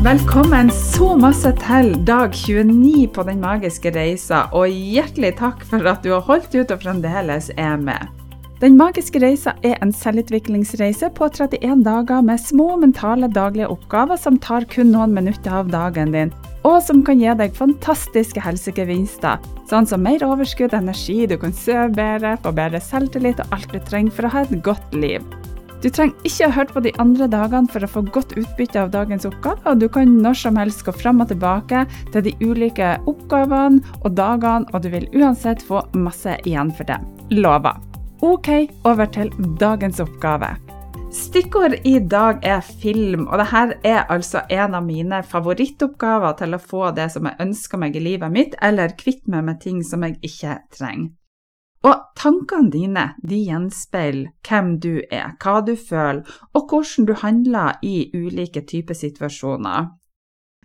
Velkommen så masse til dag 29 på Den magiske reisa, og hjertelig takk for at du har holdt ut og fremdeles er med. Den magiske reisa er en selvutviklingsreise på 31 dager med små mentale daglige oppgaver som tar kun noen minutter av dagen din, og som kan gi deg fantastiske helsegevinster, sånn som mer overskudd, energi, du kan sove bedre, få bedre selvtillit og alt du trenger for å ha et godt liv. Du trenger ikke å høre på de andre dagene for å få godt utbytte av dagens oppgave, og du kan når som helst gå fram og tilbake til de ulike oppgavene og dagene, og du vil uansett få masse igjen for det. Lover. Ok, over til dagens oppgave. Stikkord i dag er film, og dette er altså en av mine favorittoppgaver til å få det som jeg ønsker meg i livet mitt, eller kvitte meg med ting som jeg ikke trenger. Og tankene dine de gjenspeiler hvem du er, hva du føler, og hvordan du handler i ulike typer situasjoner.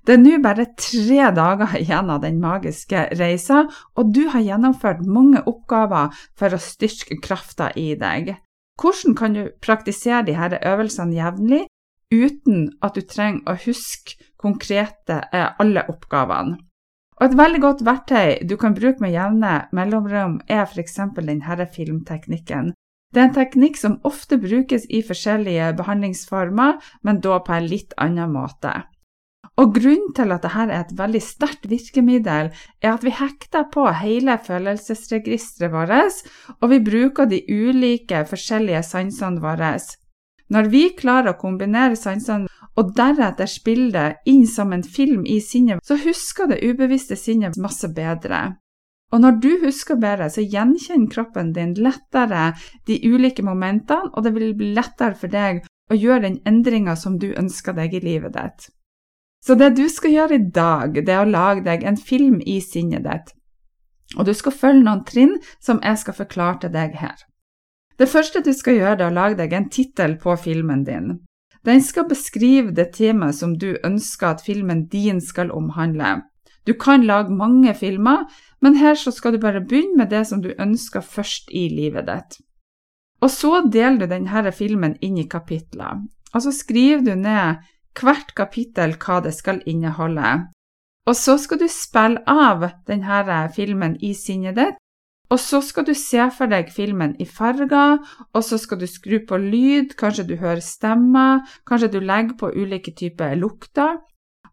Det er nå bare tre dager igjen av den magiske reisa, og du har gjennomført mange oppgaver for å styrke krafta i deg. Hvordan kan du praktisere disse øvelsene jevnlig uten at du trenger å huske konkrete eh, alle oppgavene? Og et veldig godt verktøy du kan bruke med jevne mellomrom, er f.eks. denne filmteknikken. Det er en teknikk som ofte brukes i forskjellige behandlingsformer, men da på en litt annen måte. Og Grunnen til at dette er et veldig sterkt virkemiddel, er at vi hekter på hele følelsesregisteret vårt, og vi bruker de ulike forskjellige sansene våre. Når vi klarer å kombinere sansene og deretter spille det inn som en film i sinnet, så husker det ubevisste sinnet masse bedre. Og når du husker bedre, så gjenkjenner kroppen din lettere de ulike momentene, og det vil bli lettere for deg å gjøre den endringa som du ønsker deg i livet ditt. Så det du skal gjøre i dag, det er å lage deg en film i sinnet ditt. Og du skal følge noen trinn som jeg skal forklare til deg her. Det første du skal gjøre, er å lage deg en tittel på filmen din. Den skal beskrive det temaet som du ønsker at filmen din skal omhandle. Du kan lage mange filmer, men her skal du bare begynne med det som du ønsker først i livet ditt. Og så deler du denne filmen inn i kapitler, og så skriver du ned hvert kapittel hva det skal inneholde. Og så skal du spille av denne filmen i sinnet ditt og så skal du se for deg filmen i farger, og så skal du skru på lyd, kanskje du hører stemmer, kanskje du legger på ulike typer lukter.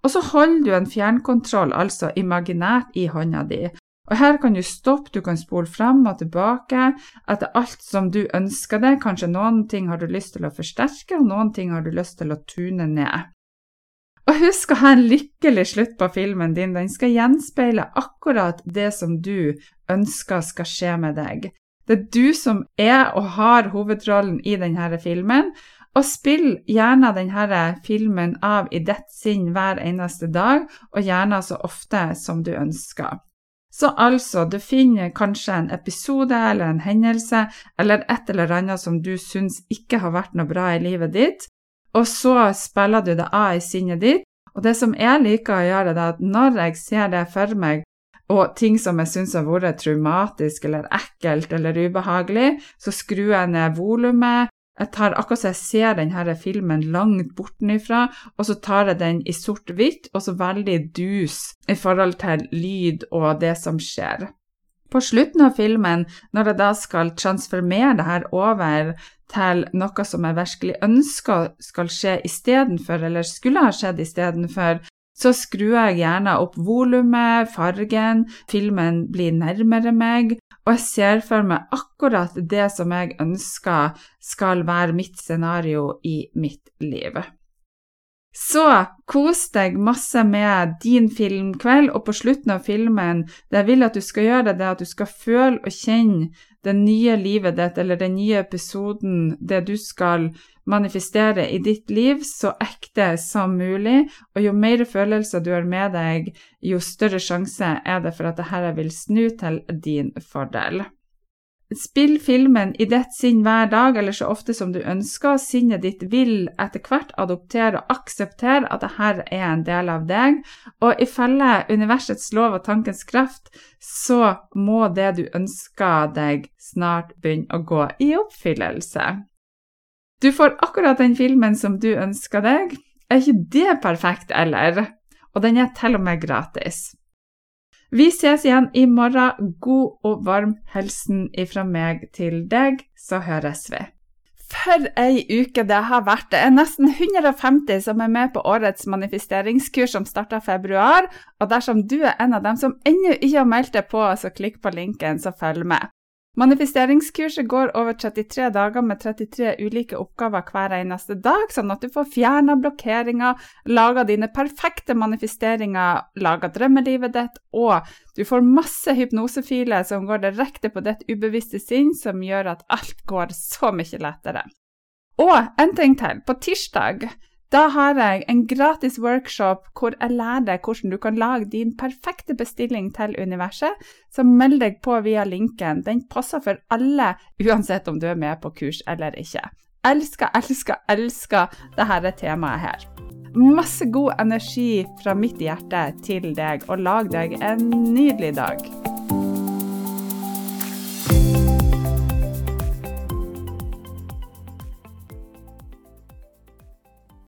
Og så holder du en fjernkontroll, altså imaginært, i hånda di. Og her kan du stoppe, du kan spole frem og tilbake etter alt som du ønsker deg. Kanskje noen ting har du lyst til å forsterke, og noen ting har du lyst til å tune ned. Og husk å ha en lykkelig slutt på filmen din. Den skal gjenspeile akkurat det som du ønsker skal skje med deg. Det er du som er og har hovedrollen i denne filmen, og spill gjerne denne filmen av i ditt sinn hver eneste dag, og gjerne så ofte som du ønsker. Så altså, du finner kanskje en episode eller en hendelse eller et eller annet som du syns ikke har vært noe bra i livet ditt, og så spiller du det av i sinnet ditt. Og det som jeg liker å gjøre, er at når jeg ser det for meg, og ting som jeg syns har vært traumatisk eller ekkelt eller ubehagelig, så skrur jeg ned volumet. Jeg tar akkurat så jeg ser denne filmen langt bortenifra, og så tar jeg den i sort-hvitt og så veldig dus i forhold til lyd og det som skjer. På slutten av filmen, når jeg da skal transformere det her over til noe som jeg virkelig ønsker skal skje istedenfor, eller skulle ha skjedd istedenfor, så skrur jeg gjerne opp volumet, fargen, filmen blir nærmere meg, og jeg ser for meg akkurat det som jeg ønsker skal være mitt scenario i mitt liv. Så kos deg masse med din filmkveld, og på slutten av filmen Det jeg vil at du skal gjøre, det er at du skal føle og kjenne det nye livet ditt eller den nye episoden, det du skal manifestere i ditt liv, så ekte som mulig. Og jo mer følelser du har med deg, jo større sjanse er det for at dette vil snu til din fordel. Spill filmen i ditt sinn hver dag, eller så ofte som du ønsker. Sinnet ditt vil etter hvert adoptere og akseptere at dette er en del av deg. Og ifølge universets lov og tankens kraft, så må det du ønsker deg, snart begynne å gå i oppfyllelse. Du får akkurat den filmen som du ønsker deg. Er ikke det perfekt, eller? Og den er til og med gratis. Vi ses igjen i morgen. God og varm hilsen ifra meg til deg, så høres vi. For ei uke det har vært! Det er nesten 150 som er med på årets manifesteringskurs som starter februar. Og dersom du er en av dem som ennå ikke har meldt deg på, så klikk på linken, så følg med. Manifesteringskurset går over 33 dager med 33 ulike oppgaver hver eneste dag, sånn at du får fjerna blokkeringer, laga dine perfekte manifesteringer, laga drømmelivet ditt, og du får masse hypnosefiler som går direkte på ditt ubevisste sinn, som gjør at alt går så mye lettere. Og en ting til. På tirsdag da har jeg en gratis workshop hvor jeg lærer deg hvordan du kan lage din perfekte bestilling til universet. Så meld deg på via linken. Den passer for alle, uansett om du er med på kurs eller ikke. Elsker, elsker, elsker dette temaet her. Masse god energi fra mitt hjerte til deg, og lag deg en nydelig dag.